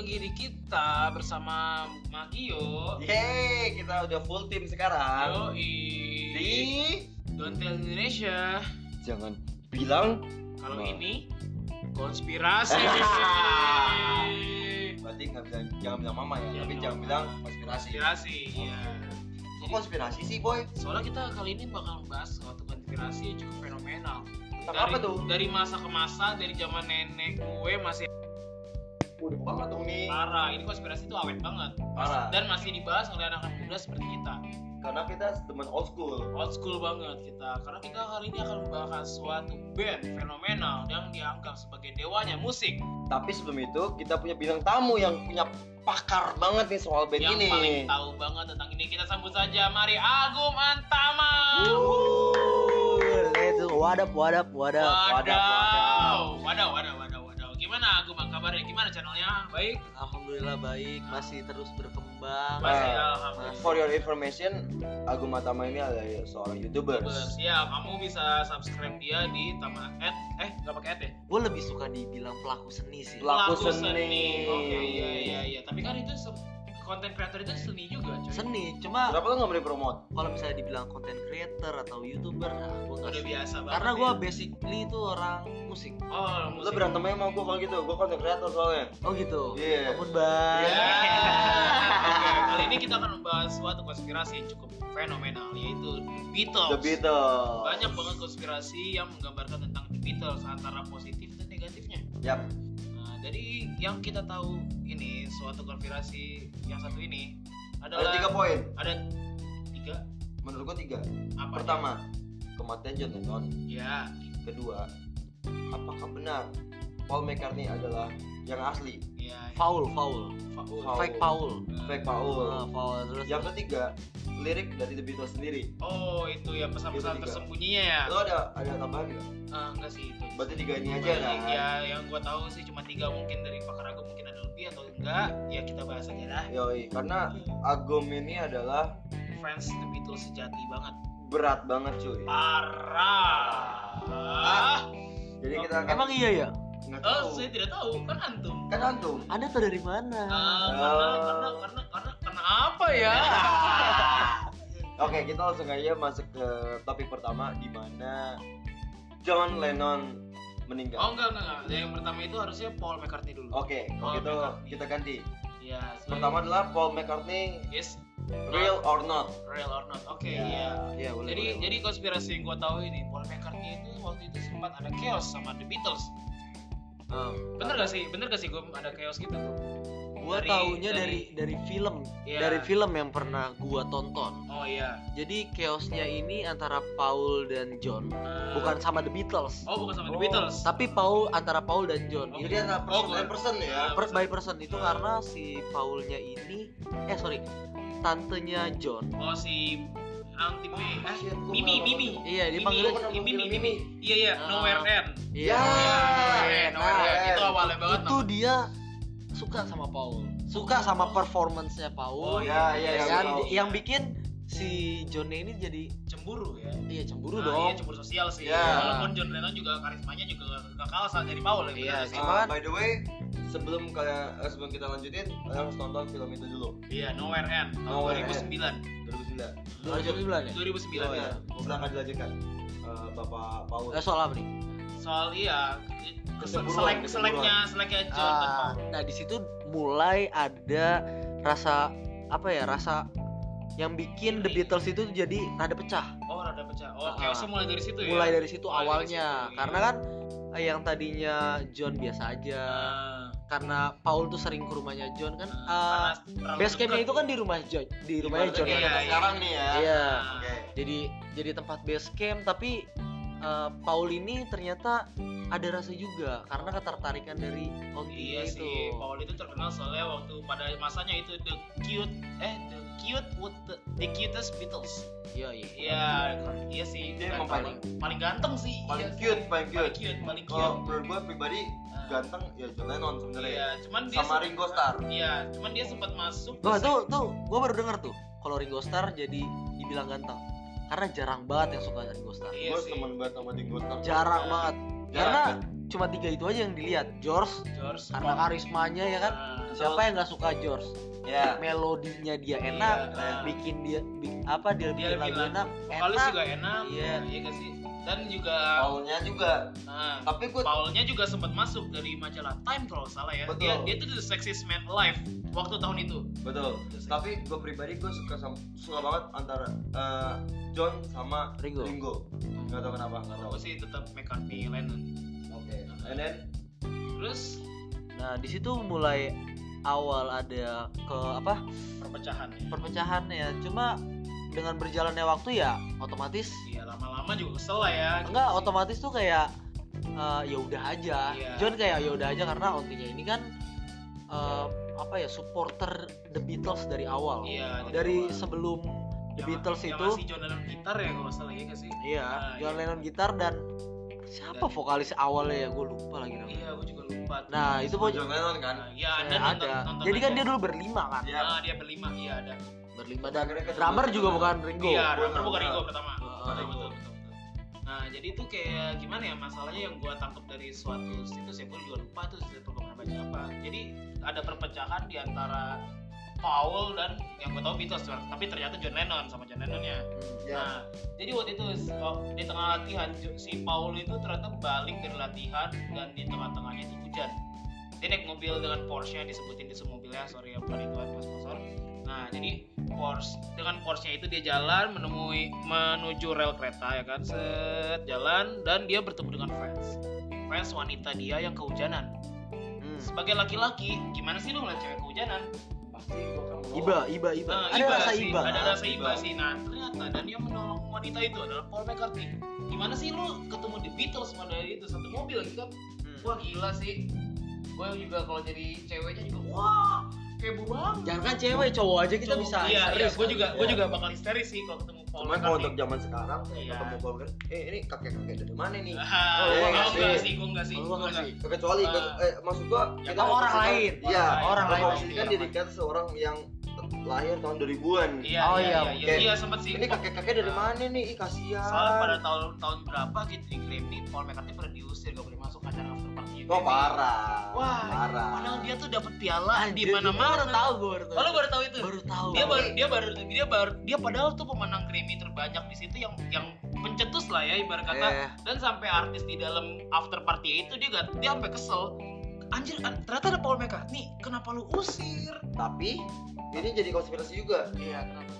lagi di kita bersama Magio. Yeay, kita udah full tim sekarang. Yoi. Di Don't Tell Indonesia. jangan bilang Kalau Wah. ini konspirasi. berarti nggak bilang jangan bilang mama ya, Jangan tapi jangan mama. bilang konspirasi. konspirasi, ya. Kok konspirasi sih, boy? Soalnya kita kali ini bakal membahas suatu konspirasi yang cukup fenomenal. Tentang Dari, apa tuh? dari masa ke masa, dari zaman nenek gue masih Udah banget dong nih. parah. Ini konspirasi itu awet banget. Parah. Dan masih dibahas oleh anak-anak muda seperti kita. Karena kita teman old school. old school banget kita karena kita kali ini akan membahas suatu band fenomenal yang dianggap sebagai dewanya musik Tapi sebelum itu kita punya bintang tamu yang punya pakar banget nih soal band yang ini. paling tahu banget tentang ini kita sambut saja mari Agum Antama Wuh, Let's go. What up, what up, what up? Kabarnya? Gimana channelnya? Baik? Alhamdulillah baik, masih terus berkembang. masih Nah, alhamdulillah. For your information, Agung Matama ini adalah seorang YouTuber. siap kamu bisa subscribe dia di Tama Ed eh nggak pakai Ed ya? Gue lebih suka dibilang pelaku seni sih. Pelaku seni. oke iya iya iya. Tapi kan itu se- konten creator itu seni juga cuy Seni, cuma Kenapa lu nggak boleh promote? kalau misalnya dibilang content creator atau youtuber, nah, gue nggak udah biasa banget Karena ya. gue basically itu orang musik. oh Lu musik berantemnya sama gue kalau gitu, gue content creator soalnya. Oh gitu. Iya. Ampun bang. Ya. Yeah. Oke, kali ini kita akan membahas suatu konspirasi yang cukup fenomenal yaitu The Beatles. The Beatles. Banyak banget konspirasi yang menggambarkan tentang The Beatles antara positif dan negatifnya. Yap. Dari yang kita tahu ini suatu konspirasi yang satu ini Ada adalah tiga poin. ada tiga Menurut gue tiga. apa? Pertama, kematian John Lennon. ya, Kedua, apakah benar Paul McCartney adalah yang asli? ya, Foul, foul. Faul. Faul. Fake Paul. Fake Ah, Paul. foul terus. Yang ketiga, lirik dari The Beatles sendiri. Oh, itu ya pesan-pesan tersembunyinya ya. Lo ada ada tambahan nggak? Ah, enggak sih itu. Berarti tiga ini aja Balik, kan? Ya, yang gua tahu sih cuma tiga mungkin dari pakar aku mungkin ada lebih atau enggak. Ya kita bahas aja lah. Yoi, karena Agum ini adalah Fans The Beatles sejati banget. berat banget cuy. Parah. Ah. Jadi kita akan Emang iya ya? Nggak Oh, tahu. saya tidak tahu. Kan antum. Kan antum. Anda tuh dari mana? Ah, karena, Oh. karena karena karena karena apa ya? Oke, kita langsung aja masuk ke topik pertama di mana John Lennon meninggal. Oh enggak enggak enggak. Yang pertama itu harusnya Paul McCartney dulu. Oke, kalau Paul gitu McCartney. kita ganti. Ya. sebagai- Pertama adalah Paul McCartney is real or not. real or not. Oke, Ya. iya. Iya boleh. Jadi boleh, jadi konspirasi yang gua tahu ini Paul McCartney itu waktu itu sempat ada chaos sama The Beatles. Ah. Bener gak sih? Bener gak sih gue ada chaos gitu? Gua Dari- taunya dari- dari dari film, Iya. dari film yang pernah gua tonton. Oh iya. Jadi chaosnya ini antara Paul dan John, Eh, bukan sama The Beatles. Oh bukan sama The Oh. Beatles. Tapi Paul antara Paul dan John. Oh, Itu Jadi ada person Oh, by person ya. per- per by person itu karena si Paulnya ini eh sorry, tantenya John. Oh si Anti Ah, eh, shit, gua Mimi Mimi. nonton. Iya, dia Mimi, pernah Mimi, Mimi, Mimi. Iya iya. Nowhere End. Iya. Ya. Iya, Nowhere End. Banget. Itu dia suka sama Paul. Suka sama performance-nya Oh, Paul. Ya, iya, iya, yang, tahu. yang bikin si John ini jadi cemburu ya. iya cemburu Nah, dong. Iya cemburu sosial sih. Ya. Walaupun John Lennon juga karismanya juga gak kalah sama dari Paul ya. Iya, sih. Cuman- Uh, by the way, sebelum kalian eh, sebelum kita lanjutin, kalian harus nonton film itu dulu. Iya, Nowhere End tahun Nowhere 2009. 2009. 2009 ya? 2009 Oh ya. ya, silakan dilanjutkan. Eh, Bapak Paul. Eh, soal apa nih? Soal iya selek seleknya seleknya John Ah, Paul. nah di situ mulai ada rasa apa ya rasa yang bikin The Iri. Beatles itu jadi rada pecah Oh, rada pecah. Oh, Ah, chaosnya mulai dari situ ya. mulai dari situ Mulai dari awalnya situ, iya. karena kan eh, yang tadinya John biasa aja Ah, karena Paul tuh sering ke rumahnya John kan ah, terlalu base campnya itu kan di rumah John di rumahnya John Iya, iya. sekarang nih ya. Iya. Ah, Oke. jadi jadi tempat base camp tapi eh, Paul ini ternyata ada rasa juga karena ketertarikan dari Onti Iya itu sih, Paul itu terkenal soalnya waktu pada masanya itu the cute eh the cute with the, the cutest Beatles. iya iya Iya, iya sih. Dia emang paling paling ganteng sih. Paling Iya, cute, paling paling cute. cute, paling Kalau cute. menurut gue pribadi Ah. ganteng ya John Lennon sebenarnya. Iya, cuman dia Sama Ringo Starr. Iya, cuman dia sempat masuk. Ke tuh tuh gue baru denger tuh kalau Ringo Starr jadi dibilang ganteng karena jarang banget yang suka Ringo Starr Iya gue sih. temen banget sama Ringo Starr. jarang Iya. banget karena cuma tiga itu aja yang dilihat. George George karena karismanya ya kan? Nah, siapa yang nggak suka George? Ya. Melodinya dia enak Iya. bikin dia bi- apa dia, dia bikin lagu enak vokalis enak juga enak. Iya. iya sih dan juga Paulnya juga. Nah, tapi gue Paulnya juga sempat masuk dari majalah Time kalau salah ya. Betul. dia dia tuh the sexiest man alive waktu tahun itu. Betul. Tapi gue pribadi gue suka sama, suka banget antara eh, John sama Ringo. Ringo. Nggak tahu kenapa nggak tahu. Aku sih tetap McCartney Lennon. Oke and then? Terus? Nah di situ mulai awal ada ke apa? Perpecahan. Ya perpecahan ya. Cuma dengan berjalannya waktu ya otomatis iya lama-lama juga kesel lah ya enggak otomatis tuh kayak eh, ya udah aja Iya. John kayak ya udah aja karena ontinya ini kan eh, apa ya supporter The Beatles dari awal iya dari awal. sebelum The Yang- Beatles yang itu masih John Lennon gitar ya kalau salah ya sih iya Ah, John iya. Lennon gitar dan siapa Dan- vokalis awalnya ya gue lupa lagi namanya iya aku juga lupa nah itu pokoknya John Lennon kan Nah, iya ada nonton, ada nonton jadi kan aja. dia dulu berlima kan Iya. Nah, dia berlima iya ada berlima dan drummer juga Lennon. bukan Ringo Iya, drummer bukan. Ringo pertama. Ah, Betul, Ringo. betul, betul, betul. Nah, jadi itu kayak gimana ya masalahnya yang gua tangkap dari suatu situs ya gua juga lupa tuh situs pernah baca apa. Jadi ada perpecahan di antara Paul dan yang gua tahu Beatles, tapi ternyata John Lennon sama John Lennonnya. Hmm. ya Nah, jadi waktu itu oh, di tengah latihan si Paul itu ternyata balik dari latihan dan di tengah-tengahnya itu hujan. Dia naik mobil dengan Porsche disebutin di semua mobilnya, sorry ya bukan itu mas sponsor. Nah, jadi Porsche dengan Porsche itu dia jalan menemui menuju rel kereta ya kan, set jalan dan dia bertemu dengan fans. Fans wanita dia yang kehujanan. Hmm. Sebagai laki-laki, gimana sih lu ngeliat cewek kehujanan? pasti akan iba iba iba Nah, ada iba rasa sih, iba Ada rasa iba Iba. sih. Nah, ternyata dan dia menolong wanita itu adalah Paul McCartney. Gimana sih lu ketemu di Beatles pada itu satu mobil gitu kan? Hmm. Wah gila sih. Gue juga kalau jadi ceweknya juga wah heboh banget. jangan kan cewek cowok aja kita Cowok- bisa Iya, iya. Gue kan? juga, gue Iya. juga bakal histeris sih kalau ketemu Paul cuman kalau untuk zaman sekarang Iya. ketemu Paul eh ini kakek kakek dari mana nih Ah, Oh, gua iya nggak sih. sih, gue enggak sih. Nggak nggak. sih. kecuali Ah. eh, maksud gua Ya, kita orang memposisikan- lain. iya Orang lain. memposisikan diri kita seorang yang lahir tahun 2000-an Iya, Oh, iya, iya, iya, iya, iya, sempet sih. ini kakek kakek dari mana nih ih kasihan Soalnya pada tahun tahun berapa gitu di Grammy, Paul McCartney pernah diusir gak boleh masuk acara after party. oh parah Wah, parah padahal dia tuh dapat piala di mana-mana. baru tahu gue baru tahu Oh, lu baru tahu itu? baru tahu Dia baru dia baru dia baru dia padahal tuh pemenang Grammy terbanyak di situ yang yang pencetus lah ya ibarat kata. Eh, Dan sampai artis di dalam after party itu dia gak dia sampai kesel. Anjir, an- ternyata ada Paul McCartney. Kenapa lu usir? tapi ini jadi konspirasi juga Iya, kenapa?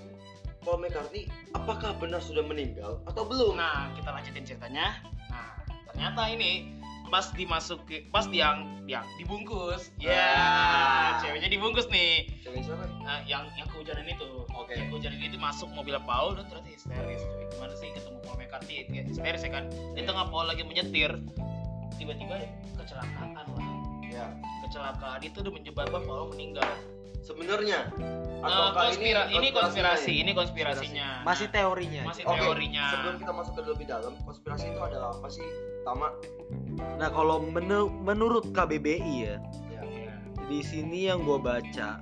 Paul McCartney apakah benar sudah meninggal atau belum Nah, kita lanjutin ceritanya. Nah, ternyata ini pas dimasuk pas diang diang dibungkus. Ya, Ah. ceweknya dibungkus nih. cewek siapa? Nah, yang yang kehujanan itu. Oke. Yang kehujanan itu masuk mobil Paul dan ternyata histeris. Cuy. Gimana sih ketemu Paul McCartney? Dia histeris ya kan. Di tengah Paul lagi menyetir, tiba-tiba kecelakaan lah. Ya Kecelakaan itu udah menyebabkan Paul meninggal. sebenarnya Nah, ataukah konspira- ini konspirasi, ini konspirasinya. masih teorinya masih Oke, teorinya. sebelum kita masuk ke lebih dalam konspirasi itu adalah apa sih Tama nah kalau menu- menurut KBBI ya ya. Iya. di sini yang gue baca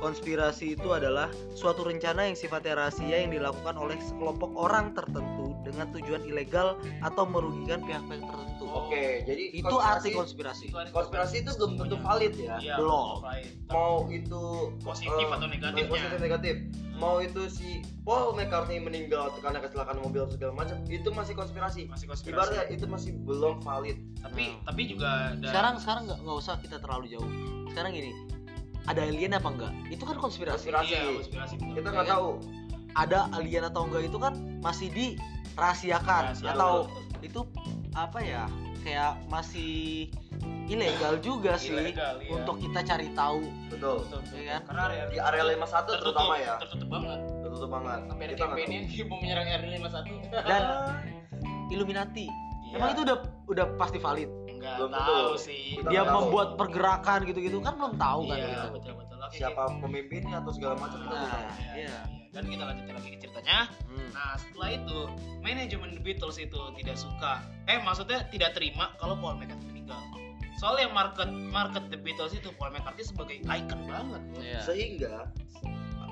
konspirasi itu adalah suatu rencana yang sifatnya rahasia yang dilakukan oleh sekelompok orang tertentu dengan tujuan ilegal atau merugikan pihak-pihak tertentu oke jadi itu arti konspirasi Itu ada konspirasi itu belum tentu valid ya Iya, Belum. valid. mau itu Positif eh, atau negatifnya. positif negatif mau itu si Paul McCartney meninggal karena kecelakaan mobil atau segala macam itu masih konspirasi masih konspirasi. ibaratnya itu masih belum valid tapi Nah. tapi juga ada sekarang sekarang nggak nggak usah kita terlalu jauh sekarang gini ada alien apa enggak? Itu kan konspirasi. Konspirasi. iya, konspirasi betul. kita Ya nggak tahu. Ada alien atau enggak itu kan masih dirahasiakan. Rahasia. atau itu apa ya? Kayak masih ilegal juga sih Ilegal, iya. untuk kita cari tahu. Betul. Betul, betul. Iya kan? karena area di area 51 terutama ya. tertutup banget. Tertutup banget. Sampai ada Kita nggak campaign yang mau menyerang area 51 dan Illuminati Iya. emang itu udah udah pasti valid enggak Belum tahu tentu. sih Kita dia tahu. membuat pergerakan gitu-gitu kan belum tahu kan iya kita. betul betul Oke, siapa pemimpinnya atau segala macam kita Nah, tahu. iya, iya. iya. dan kita lanjutin lagi ke ceritanya Hmm. Nah setelah itu manajemen The Beatles itu tidak suka, eh maksudnya tidak terima kalau Paul McCartney meninggal. Soalnya market market The Beatles itu Paul McCartney sebagai icon banget. Iya. sehingga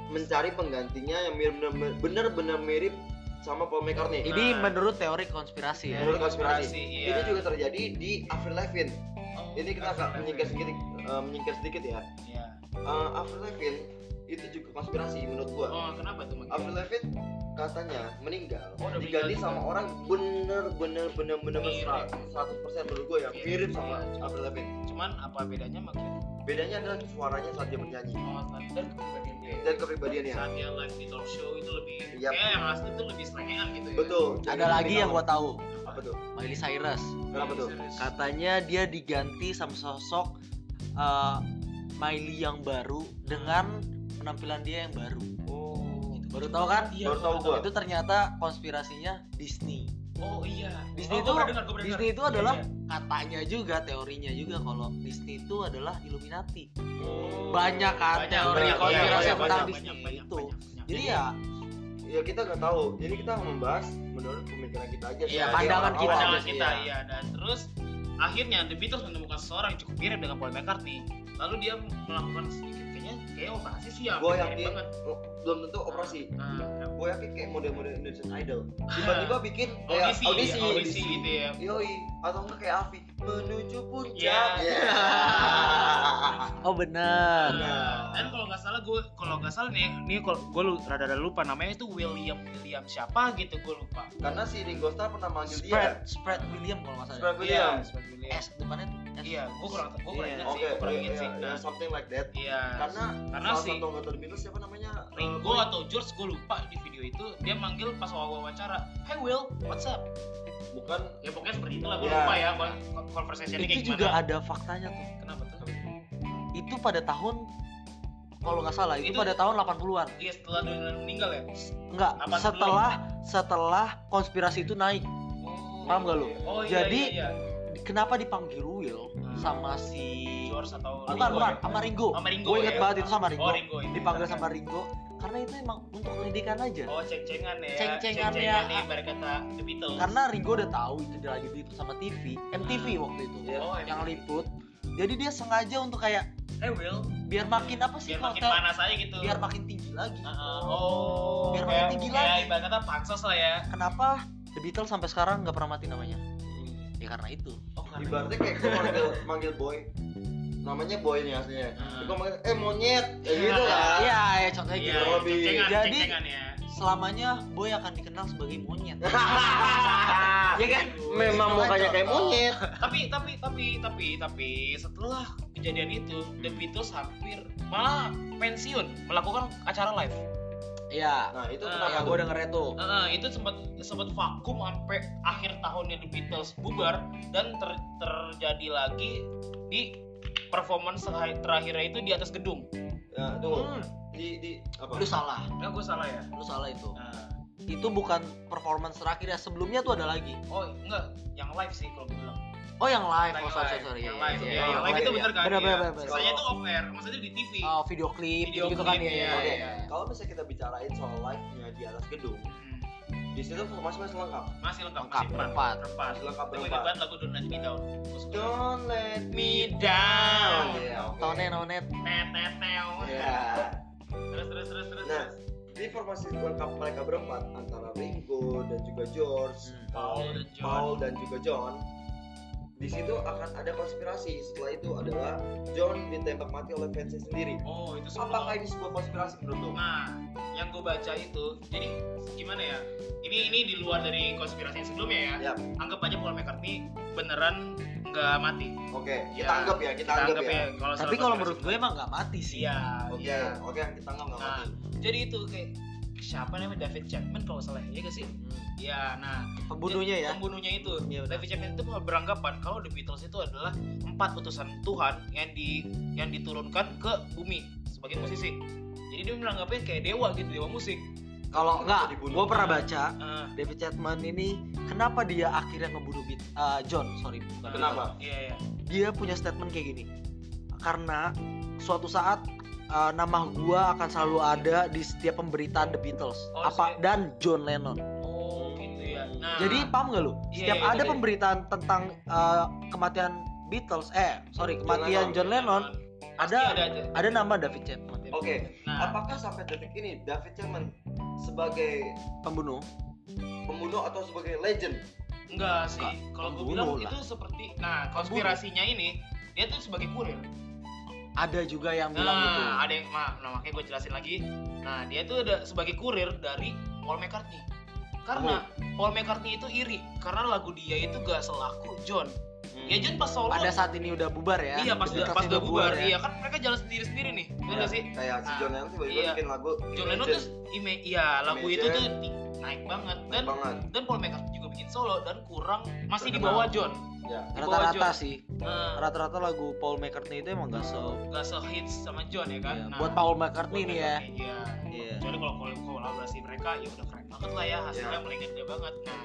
mencari penggantinya yang mirip- benar-benar mirip sama Paul McCartney. Ini Nah. menurut teori konspirasi ya. Menurut konspirasi. iya. Ini juga terjadi di Avril Lavigne. Oh, Ini kita akan menyingkir sedikit, eh, menyingkir sedikit ya. Iya. Eh, Avril Lavigne itu juga konspirasi menurut gua. Oh, kenapa tuh? Avril Lavigne katanya meninggal Oh, diganti meninggal sama orang bener bener bener bener Mirip. 100% menurut gua ya Mirip. mirip sama Iya. Avril Lavigne. Cuman apa bedanya makin Bedanya adalah suaranya saat dia bernyanyi oh, dan kepribadian dia. dan kepribadiannya. Saat dia live di talk show itu lebih Yap. kayak yang asli itu lebih selengean gitu ya. Betul. Ada lagi yang gua tahu, apa tuh? Miley Cyrus. Kenapa tuh? Katanya dia diganti sama sosok uh, Miley yang baru dengan penampilan dia yang baru. Oh. Baru tahu kan? Iya, Baru tahu gua. Itu ternyata konspirasinya Disney. Oh iya. Disney oh, itu dengar, Disney itu adalah Iya, katanya juga teorinya juga kalau Disney itu adalah Illuminati. iya. Oh. Banyak kan Banyak, teori banyak, konspirasi iya, iya, tentang banyak, Disney banyak, banyak, itu. banyak, banyak. Jadi ya Ya kita nggak tahu. Jadi kita membahas menurut pemikiran kita aja. Iya, pandangan orang kita pandangan sih, kita iya. iya dan terus akhirnya The Beatles menemukan seseorang yang cukup mirip dengan Paul McCartney lalu dia melakukan sedikit kayak operasi sih ya Gue yakin. banget. Oh, belum tentu operasi. nah, Gue yakin kayak model-model Indonesian Idol. Tiba-tiba bikin kayak audisi, audisi, audisi, gitu ya. Yoi, atau enggak kayak Avi menuju puncak. Iya. Ya. Oh benar. Nah. dan kalau nggak salah gue kalau nggak salah nih nih kalau gue lu rada-rada lupa namanya itu William William siapa gitu gue lupa Karena si Ringo Starr pernah manggil Spread, dia. spread William kalau nggak salah. Spread William. Iya, Spread William. S depannya tuh. S. iya gue kurang gue kurang Iya. ingat sih gue kurang iya, ingat sih iya, nah, something like that. iya Karena karena salah si satu anggota The Beatles siapa namanya? Ringo atau George gue lupa di video itu dia manggil pas wawancara Hey Will what's up Bukan ya pokoknya seperti itulah gue Iya. lupa ya conversationnya kayak Itu gimana juga ada faktanya tuh. kenapa tuh Itu pada tahun kalau nggak salah itu, Itu- pada tahun 80-an. iya setelah dia meninggal ya Enggak, setelah setelah konspirasi itu naik. oh, Paham nggak lu? oh iya Jadi- iya, iya. Kenapa dipanggil Will Hmm. sama si George atau Bukan, Ringo bukan, ya? sama Ringo. sama Ringo Gue inget ya? banget itu sama Ringo. oh Ringo itu. Dipanggil sama Ringo karena itu emang untuk pendidikan aja. oh ceng-cengan ya ceng-cengan nih ibarat kata The Beatles Karena Ringo udah tahu itu dia lagi diliput sama TV, MTV waktu itu. Oh Yang liput. Jadi dia sengaja untuk kayak Hey Will biar makin apa sih biar makin tel- panas aja gitu biar makin tinggi lagi. Ah, oh Biar makin tinggi kayak lagi. ibarat kata pansos lah ya Kenapa The Beatles sampai sekarang nggak pernah mati namanya? Ya karena itu. oh karena ibaratnya kayak gue manggil, manggil boy namanya boy nih aslinya Hmm. gue manggil eh monyet kayak gitu lah Iya, ya contohnya iya gitu. lebih. ceng-cengan Jadi- ya Selamanya Boy akan dikenal sebagai monyet. ya kan memang mukanya kayak monyet tapi tapi tapi tapi tapi setelah kejadian itu The Beatles hampir malah pensiun melakukan acara live. Iya. nah itu Ah, kenapa Ya tuh gue dengernya tuh. Nah, itu sempat sempat vakum sampai akhir tahunnya The Beatles bubar dan ter- terjadi lagi di performance terakhir- terakhirnya itu di atas gedung. ya, tunggu Hmm, di di apa lu salah. Enggak gue salah ya? Lu salah itu. Nah, Itu bukan performance terakhir ya. Sebelumnya tuh ada lagi. oh enggak, yang live sih kalau gue bilang. Oh yang live. Yang Oh sorry live, sorry. sorry. yang Iya, live, iya, iya, iya. yang live Oke, itu iya. bener kan? Bener, iya. bener, bener. Sisanya itu off air, maksudnya di TV. Oh video klip Video gitu kan ya. iya, Oke, iya. kalau misalnya kita bicarain soal live-nya di atas gedung, Hmm, di situ formasi masih lengkap. Masih lengkap, Lengkap, masih berempat. berempat. Masih lengkap berempat. banget lagu Don't Let Me Down. Don't let me down. Iya, oke. Tahunnya nonet. Net, net, neo. Iya. Terus, terus, terus, terus. Nah, di formasi lengkap mereka berempat antara Ringo dan juga George, Hmm. Paul dan John. Paul dan juga John. Di situ akan ada konspirasi. Setelah itu adalah John ditembak mati oleh fansnya sendiri. Oh, itu sebelum. Apakah ini sebuah konspirasi menurut lo? Nah, yang gue baca itu, jadi gimana ya? Ini ini di luar dari konspirasi yang sebelumnya ya. Ya, Anggap aja Paul McCartney beneran nggak mati. oke. Kita Ya, anggap ya, kita, anggap, ya. Kalau Tapi kalau menurut gue emang nggak mati sih. Iya, Oke, iya. oke kita anggap nggak Nah, mati. jadi itu kayak siapa namanya David Chapman kalau salah ya gak sih? Hmm. Ya, nah Pembunuhnya ya. Pembunuhnya itu. Benar. David Chapman itu beranggapan kalau The Beatles itu adalah empat utusan Tuhan yang di yang diturunkan ke bumi sebagai musisi. Jadi dia menganggapnya kayak dewa gitu, dewa musik. Kalau enggak, gue pernah baca Ah, David Chapman ini kenapa dia akhirnya ngebunuh Beat, eh, John, sorry. bukan Kenapa? Iya, iya. Dia punya statement kayak gini. Karena suatu saat eh, nama gua akan selalu ada di setiap pemberitaan The Beatles. Oh, apa saya- dan John Lennon. Oh, gitu ya. Nah, Jadi paham gak lu? Iya, Setiap iya, ada iya. pemberitaan tentang eh, kematian Beatles, eh sorry kematian John Lennon, pasti ada ada aja. ada nama David Chapman Oke, Nah, apakah sampai detik ini David Chapman sebagai pembunuh. pembunuh atau sebagai legend Enggak sih. Kalau gue pembunuh bilang lah. itu seperti nah, konspirasinya ini dia tuh sebagai kurir. Ada juga yang bilang gitu Nah, ada yang ma- nah, makanya gue jelasin lagi. Nah, dia tuh ada sebagai kurir dari Paul McCartney. Karena Paul McCartney itu iri karena lagu dia itu gak selaku John. Hmm. Ya John pas solo pada saat ini udah bubar ya Iya pas Beatles pas udah bubar, ya. iya kan mereka jalan sendiri-sendiri nih, bener Ya, sih? kayak si Nah, John Lennon tiba-tiba iya. bikin lagu John Lennon tuh ime, iya lagu itu Imagine. tuh di- naik banget dan banget dan Paul McCartney juga bikin solo dan kurang masih di bawah John. ya rata-rata John. sih Nah, rata-rata lagu Paul McCartney itu emang gak se gak sehits sama John ya kan? Iya, Nah, buat Paul McCartney nih ya Iya. Iya. Kecuali kalau kol- kolaborasi mereka ya udah keren banget lah ya hasilnya Iya. melegenda banget. Nah,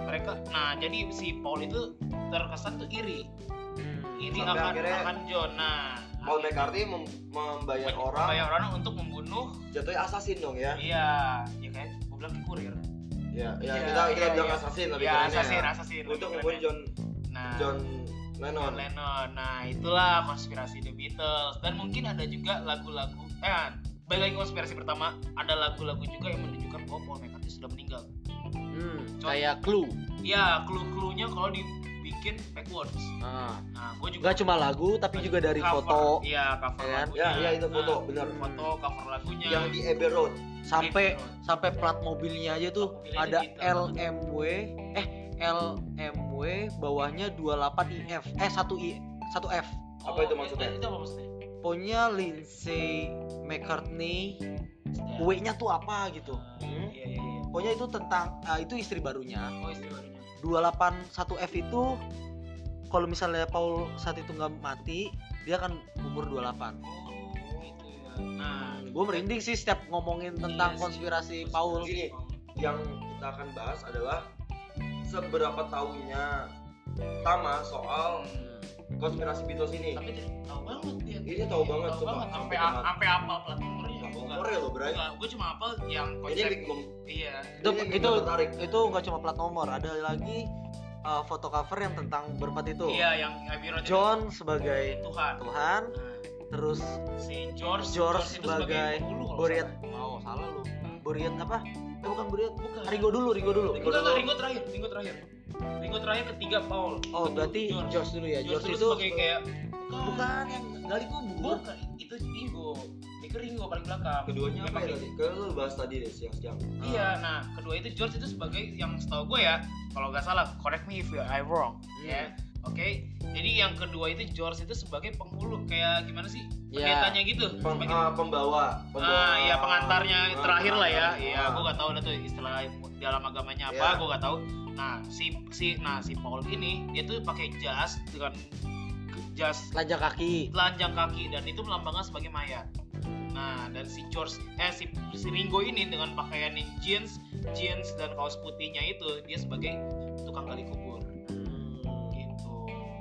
mereka nah jadi si Paul itu terkesan tuh iri. Hmm. Iri Sampai akan akhirnya akan John. Nah, Paul McCartney mem- membayar orang Bayar orang untuk membunuh jatuhnya assassin dong ya Iya, ya bilang kurir. ya ya Iya, kita kita iya, bilang iya. assassin lebih kerennya assassin, ya. assassin. untuk kerennya. John Nah, John Lennon John Lennon. Nah, itulah konspirasi The Beatles. Dan mungkin ada juga lagu-lagu eh balik lagi konspirasi pertama, ada lagu-lagu juga yang menunjukkan bahwa Paul McCartney sudah meninggal. Hmm, kayak clue Ya, clue-cluenya kalau dibikin backwards. nah, Nah, gue juga gak cuma lagu tapi juga dari cover. foto Iya, cover Ya kan? lagunya. ya ya itu foto Nah, benar foto cover lagunya. yang di Abbey Road sampai sampai plat mobilnya aja tuh mobilnya ada LMW eh LMW bawahnya 28IF eh 1I 1F Apa itu maksudnya? Itu, itu apa maksudnya? pokoknya Lindsay McCartney Ya. W-nya tuh apa gitu Hmm, Iya, iya, iya. pokoknya itu tentang ah, itu istri barunya Oh, istri barunya. 281F itu kalau misalnya Paul saat itu nggak mati dia akan umur 28 Oh, gitu ya. Nah, gue merinding sih setiap ngomongin tentang Iya sih. konspirasi Paul Gini. yang kita akan bahas adalah seberapa tahunya Tama soal konspirasi Beatles ini Tapi dia tahu banget dia. Ini tahu banget, tahu banget. Sampai Sampai apa plat nomornya? Nomornya Gua cuma hafal yang konsep. Iya. itu itu itu nggak cuma plat nomor ada lagi uh, foto cover yang tentang berempat itu Iya, yang Abbey Road itu John sebagai Tuhan. Tuhan Nah, terus si George, George itu sebagai Buried nggak oh salah lu Buried apa eh bukan Buried Bukan. Ringo dulu Ringo dulu. Enggak, enggak, Ringo terakhir, Ringo terakhir. Ringo terakhir ketiga Paul. oh berarti George. George dulu ya George, George, itu itu sebagai kayak bukan yang gali kubur bukan itu Ringo. Itu Ringo paling belakang. keduanya apa ya tadi? Kalau lu bahas tadi deh siang-siang. Iya, nah kedua itu George itu sebagai yang setahu gue ya, kalau nggak salah, correct me if I'm wrong, Hmm. ya. Oke, jadi yang kedua itu George itu sebagai penghulu, kayak gimana sih? Ya. Pendetanya gitu. Pem- Sebagai- ah, pembawa, pembawa. Ah, ya pengantarnya Ah, terakhir lah ya. Iya, Ah. gue nggak tahu tuh istilah dalam agamanya apa, Iya. gue nggak tahu. Nah, si si nah si Paul ini dia tuh pakai jas dengan jas telanjang kaki telanjang kaki dan itu melambangkan sebagai mayat. Nah, dan si George eh si, si Ringo ini dengan pakaian yang jeans, jeans dan kaos putihnya itu dia sebagai tukang gali kubur. Gitu.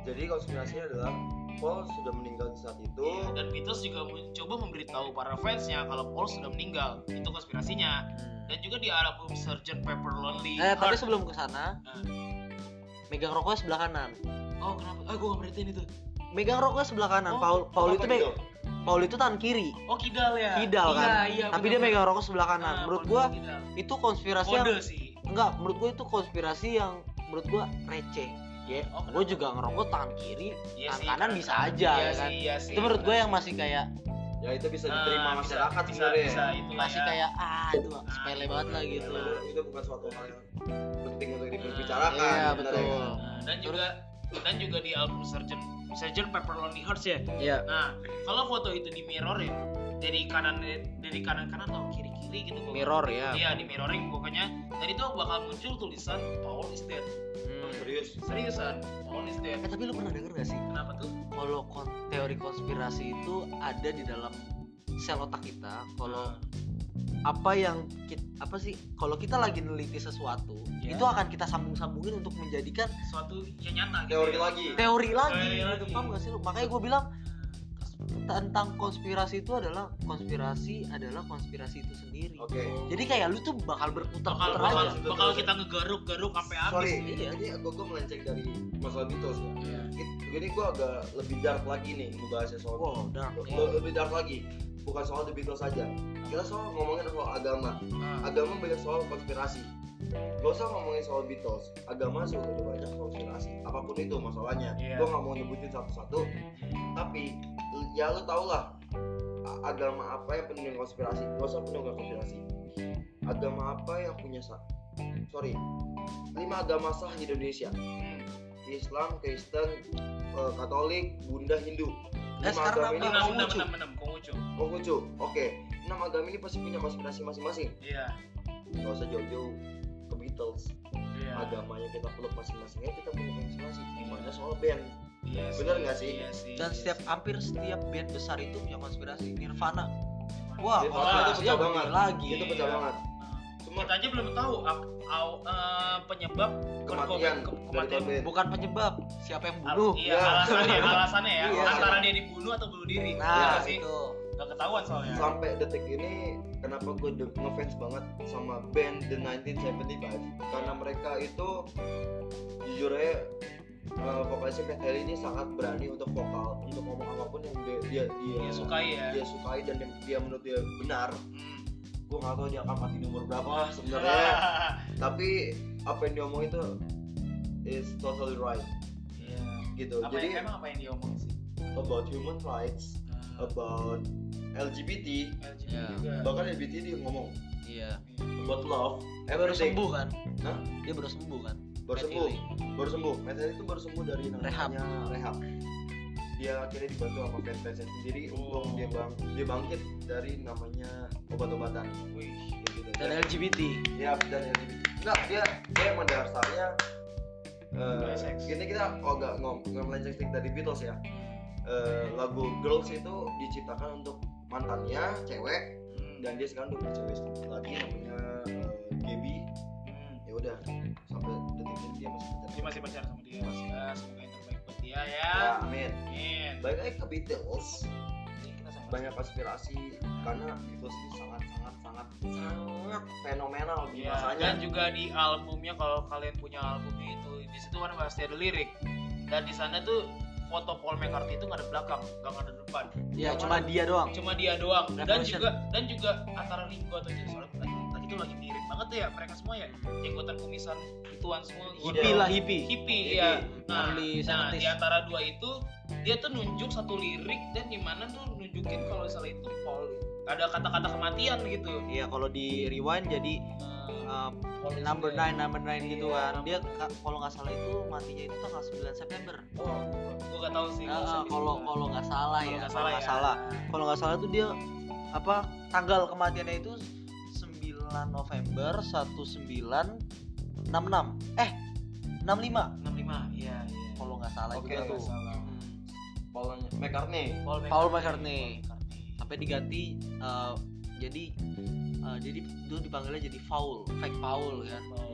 Jadi konspirasinya adalah Paul sudah meninggal di saat itu. Iya, dan Beatles juga mencoba memberitahu para fansnya kalau Paul sudah meninggal. Itu konspirasinya. Dan juga di album Sgt. Pepper Lonely eh tapi Heart- sebelum ke sana Nah. megang rokoknya sebelah kanan Oh, kenapa? Ah, gue gak merhatiin itu. Megang rokoknya sebelah kanan Oh, Paul Paul itu me- gitu? Paul itu tangan kiri Oh, kidal ya? kidal iya, kan Iya, tapi bener, dia megang rokok sebelah kanan Ah, menurut gua kidal. itu konspirasi yang Kode sih. enggak menurut gua itu konspirasi yang menurut gua receh ya Oh, gua kenapa? juga ngerokok tangan kiri Iya tangan sih, kanan karena- bisa aja iya ya kan sih, iya sih. itu menurut gua yang masih kayak Ya itu bisa Ah, diterima bisa- masyarakat bisa, sebenarnya. bisa, itulah masih ya. kayak ah itu sepele banget lah gitu Itu, itu bukan suatu hal yang penting untuk diperbicarakan. iya sebenarnya. betul Nah, dan juga dan juga di album Sgt. Sgt. Pepper Lonely Hearts ya. iya Nah, kalau foto itu di mirrorin dari kanan dari kanan kanan atau kiri kiri gitu gua- mirror ya Iya di mirroring pokoknya dan itu bakal muncul tulisan Paul is dead. Hmm. Serius. Seriusan, Paul is dead. eh tapi lu pernah denger gak sih Kenapa tuh? kalau kon- teori konspirasi itu ada di dalam sel otak kita kalau apa yang kita, apa sih kalau kita lagi neliti sesuatu Ya. itu akan kita sambung-sambungin untuk menjadikan suatu yang nyata gitu. Teori ya. lagi. teori lagi Teori gitu lagi. paham gak sih lu makanya gue bilang tentang konspirasi itu adalah konspirasi adalah konspirasi itu sendiri Oke. jadi kayak lu tuh bakal Bakal berputar-putar bakal, aja bakal kita ngegaruk-garuk sampai habis. Sorry, Iya. ini gue gue melenceng dari masalah Beatles ya. Iya. It- Jadi gue agak lebih dark lagi nih ngebahasnya soal wow dark lebih dark lagi. Bukan soal The Beatles saja. Kita soal ngomongin soal agama. Nah, Agama banyak soal konspirasi. gak usah ngomongin soal Beatles agama sih udah banyak konspirasi apa pun itu masalahnya Iya. gue nggak mau nyebutin satu-satu tapi ya lu tau lah agama apa yang penuh konspirasi gak usah penuh konspirasi agama apa yang punya sah sorry lima agama sah di Indonesia Hmm. Islam, Kristen, eh, Katolik, Bunda, Hindu. Eh, sekarang apa? Enam, enam, Konghucu. enam, enam, Konghucu. Konghucu. Oke, enam agama ini pasti punya konspirasi masing-masing. Iya. Gak usah jauh-jauh ke Beatles. Iya. Agamanya kita peluk masing-masing aja kita punya masing-masing. Gimana soal band? Iya Bener sih, nggak sih? Iya sih. Dan iya setiap sih. hampir setiap band besar itu punya konspirasi. Nirvana. Wah, Nirvana itu konspirasinya pecah banget. lagi. Itu pecah Iya. banget. Kita aja belum tahu ap- au- eh, penyebab kematian ke- kematian Cobain. Bukan penyebab, siapa yang Al- bunuh. iya Ya. alasannya alasannya ya Iya. antara dia dibunuh atau bunuh diri Nah, Iya sih itu. nggak ketahuan soalnya Sampai detik ini kenapa gue de- ngefans banget sama band The 1975 karena mereka itu jujur aja eh, vokalisnya Pat Haley ini sangat berani untuk vokal untuk ngomong apa pun yang dia dia dia, dia sukai ya dia sukai dan yang dia menurut dia benar Hmm. Gue nggak tahu dia akan mati di umur berapa sebenarnya tapi apa yang dia omong itu is totally right Iya. gitu apa jadi yang, emang apa yang dia omong sih about human rights about LGBT LGBT Ya. juga bahkan LGBT dia ngomong Iya. about love Eh baru sembuh kan? Hah? Dia baru sembuh kan? baru Matt sembuh baru sembuh Matt itu baru sembuh dari Rehab. namanya rehab dia akhirnya dibantu sama fans-fansnya sendiri Oh. untuk dia bang dia bangkit dari namanya obat-obatan Wih. gitu. Dan LGBT. ya dan LGBT enggak dia dia emang dasarnya eh Bisex. ini kita oh enggak ngom ngomongin sedikit dari Beatles ya Eh, lagu Girls itu diciptakan untuk mantannya cewek Hmm. dan dia sekarang udah punya cewek lagi namanya eh, Gaby Hmm. ya udah sampai detik ini dia masih pacaran dia masih pacaran sama dia Masih. ya semoga ya ya. Amin. Amin. Balik lagi ke Beatles. Banyak konspirasi karena Beatles ini sangat sangat sangat sangat fenomenal di Iya, masanya. dan juga di albumnya kalau kalian punya albumnya itu di situ kan pasti ada lirik. Dan di sana tuh foto Paul McCartney itu nggak ada belakang nggak ada depan. Ya Yang cuma mana? dia doang. cuma dia doang. Dan juga dan juga antara Ringo atau itu lagi itu lagi mirip banget ya mereka semua ya jenggotan kumisan ituan semua Hippie lah hippie. hippie ya nah, Early nah 70s. di antara dua itu dia tuh nunjuk satu lirik dan di mana tuh nunjukin kalau misalnya itu Paul ada kata-kata kematian gitu Iya kalau di rewind jadi Nah, uh, number 9 number 9 gitu Iya, kan. Dia ka- kalau nggak salah itu matinya itu tanggal 9 September. Oh, gua gak tahu sih. Kalau kalau nggak salah Kalau ya. nggak Kalau salah nggak ya. salah. Kalau nggak salah tuh dia apa tanggal kematiannya itu 9 November 1966. Eh 65 65, iya iya. kalau nggak salah Oke, juga tuh. salah. Hmm. Paul McCartney Paul Paul McCartney. Paul McCartney. Sampai diganti uh, jadi uh, jadi dulu dipanggilnya jadi Paul, fake Paul kan. Paul.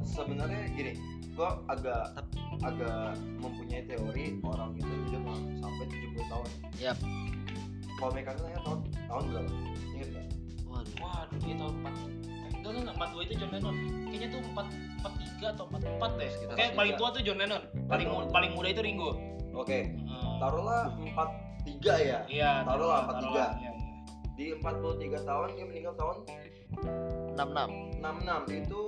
sebenarnya gini gua agak agak mempunyai teori orang itu hidup sampai 70 tahun Yap. Paul McCartney tahun tahun berapa ingat nggak Waduh. Waduh, dia tahun 4 eh, enggak enggak 42 itu John Lennon. Kayaknya tuh 4 43 atau 44 deh. Sekitar Kayak paling tua tuh John Lennon. Paling mu- paling muda itu Ringo. oke Hmm. taruhlah 43 ya Iya, taruhlah taruhlah, 43. Iya, iya. di 43 tahun dia meninggal tahun 66. 66 itu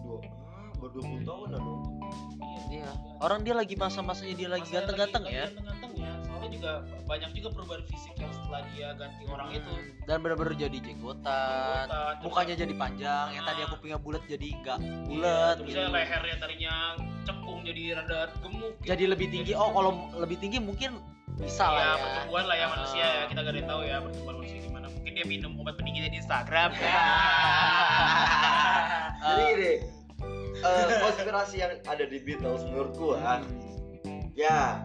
dua ah, baru 20 tahun lah dong Iya. Orang dia lagi masa-masanya dia lagi ganteng-ganteng ya. Ganteng-ganteng ya. Juga banyak juga perubahan fisik yang setelah dia ganti orang itu. Dan benar-benar jadi jenggotan. Mukanya jadi panjang, yang tadi aku pingin bulat jadi enggak Iya, bulat terus gitu. ya leher yang tadinya cekung jadi rada gemuk gitu. Jadi lebih tinggi. Oh, kalau lebih tinggi mungkin bisa Iya, lah ya. pertumbuhan lah ya manusia ya. Kita gak ada yang tahu ya pertumbuhan manusia gimana. Mungkin dia minum obat peningginya di Instagram ya. jadi Ah. gini eh, konspirasi yang ada di Beatles menurut gua ya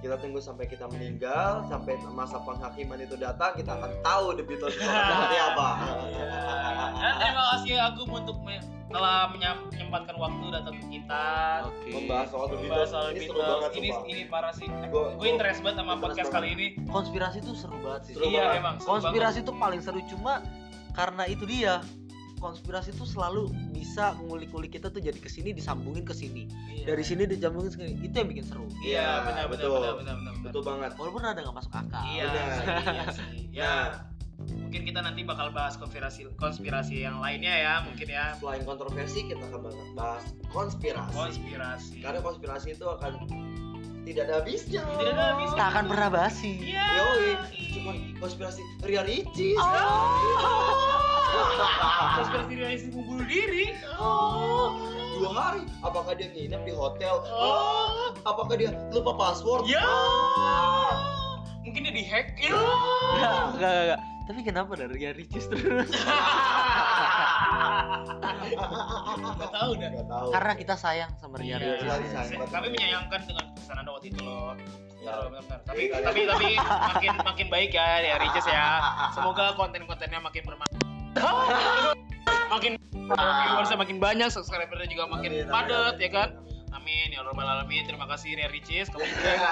kita tunggu sampai kita meninggal sampai masa penghakiman itu datang kita akan tahu The Beatles itu seperti apa Dan terima kasih Agung untuk me- telah menyempatkan waktu datang ke kita. Oke. membahas soal The Beatles soal ini seru Beatles. banget Ini sumpah. ini parah sih. Gua- Gue gua- interest banget sama interest podcast banget. kali ini. Konspirasi tuh seru banget sih. Seru iya banget. emang. seru konspirasi tuh paling seru cuma karena itu dia konspirasi tuh selalu bisa ngulik-ngulik kita tuh jadi ke sini disambungin ke sini banget. Iya. dari sini disambungin ke sini itu yang bikin seru Iya Iya, benar benar betul. benar benar benar. betul banget walaupun ada nggak masuk akal Iya Benar. sih, iya sih. Ya. nah mungkin kita nanti bakal bahas konspirasi konspirasi yang lainnya ya mungkin ya Selain kontroversi kita akan bahas konspirasi. konspirasi Karena konspirasi itu akan tidak ada habisnya. Tidak ada habisnya. Tak akan pernah basi. Iya. Yoi, cuman konspirasi Ria Ricis. Konspirasi realistis bunuh diri Dua hari, apakah dia nginep di hotel? oh Apakah dia lupa password? ya mungkin dia dihack ya Enggak, enggak, enggak, enggak. Tapi kenapa dari Ria Ricis terus? nggak tahu dah Gak tahu. Karena kita sayang sama Ria Iya, Ricis. Kami menyayangkan dengan anda waktu itu loh Ya. Ya, benar-benar. Tapi tapi tapi makin makin baik ya ya Ricis ya. Semoga konten-kontennya makin bermanfaat. Makin viewersnya makin banyak, subscribernya juga makin padat ya kan. amin, ya robbal alamin. Terima kasih Ria Ricis kamu memberikan,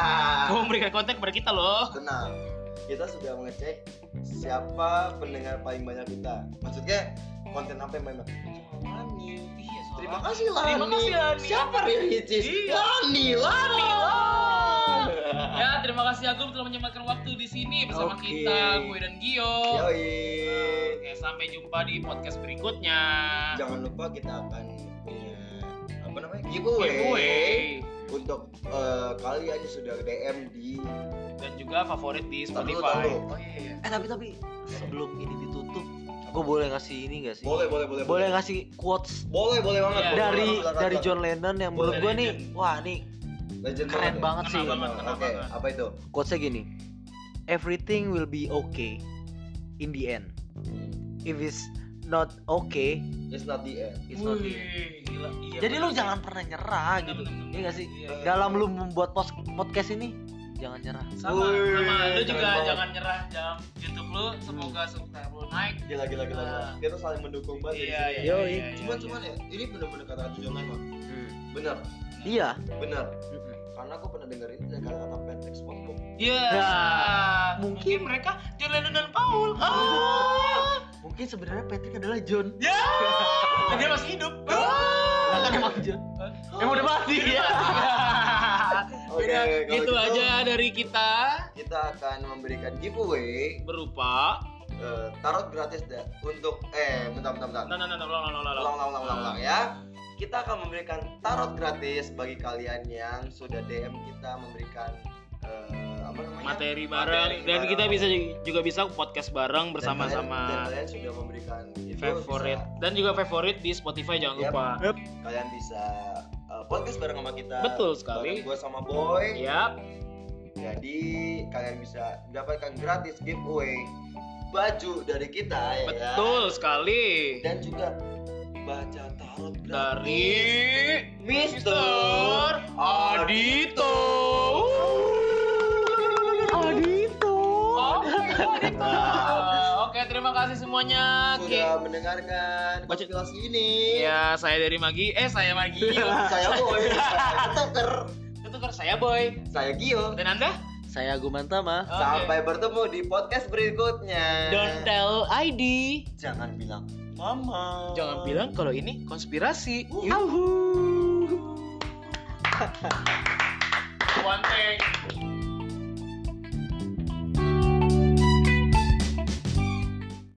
kamu memberikan konten kepada kita loh. Tenang, kita sudah mengecek siapa pendengar paling banyak kita. Maksudnya konten apa yang paling banyak? Lani. Iya, Terima kasih Lani. Terima kasih Lani. Siapa Ria Ricis? Iya. Lani, Lani. Ya, terima kasih Agung telah menyempatkan waktu di sini bersama Oke. kita, gue dan Gio. Yoi. Oke, sampai jumpa di podcast berikutnya. Jangan lupa kita akan punya apa namanya giveaway, Giveaway. untuk eh, kalian yang sudah DM di dan juga favorit di Spotify. dulu. Oh iya iya. Eh tapi tapi sebelum ini ditutup, gue boleh ngasih ini gak sih? boleh boleh boleh Boleh ngasih quotes boleh boleh banget Iya. boleh dari dari. John Lennon yang menurut gue nih, wah nih Legend keren banget sih. banget, kena Oke, banget. apa itu? Quotesnya gini, everything will be okay in the end. If it's not okay, It's not the end. it's not the end. Wih, gila. Iya, Jadi lu jangan pernah nyerah gitu. Iya gak sih? Iya. Dalam lu membuat podcast ini, jangan nyerah. sama Wih, sama lu juga banget. jangan nyerah dalam YouTube lu semoga subscribe lu naik Gila gila gila. gila. Ah. Kita saling mendukung banget. iya iya iya, iya, Cuman iya. cuman ya, ini bener-bener kata-kata John Lennon. Hmm. Bener, Iya. bener. Karena aku pernah denger ini dari kata-kata Patrick SpongeBob. Iya. Nah, mungkin mungkin- mereka John Lennon dan Paul. Ah. Mungkin sebenarnya Patrick adalah John. Ya. Dan dia masih hidup. Lah kan emang John. Emang udah mati ya. Oke, Udah, kalau gitu gitu, aja dari kita. Kita akan memberikan giveaway berupa? eh, tarot gratis dah untuk eh bentar bentar bentar. nah nah nah nah ulang ulang ulang. Ulang ulang ulang ulang, ya. Kita akan memberikan tarot gratis bagi kalian yang sudah DM kita memberikan eh, apa namanya? Materi bareng. Materi dan bareng. kita bisa juga bisa podcast bareng Dan bersama-sama kalian, dan kalian sudah memberikan itu favorit dan juga favorit di Spotify jangan Yap. lupa. bisa- kalian bisa podcast bareng sama kita Betul sekali. gue sama boy Yap. jadi kalian bisa mendapatkan gratis giveaway baju dari kita ya kan? Betul sekali. dan juga baca tarot gratis Dari Mister Mister Adito. Adito. Oke, Adito. Terima kasih semuanya. Oke. sudah mendengarkan Baca- konspirasi ini Ya, saya dari Magi. Eh, saya Magi. saya boy ketuker Itu kan saya Boy. saya Gio Dan Anda? Saya Gumantama. Oke. sampai bertemu di podcast berikutnya Don't tell ID. jangan bilang mama Jangan bilang kalau ini konspirasi. Uh. Auhu. One.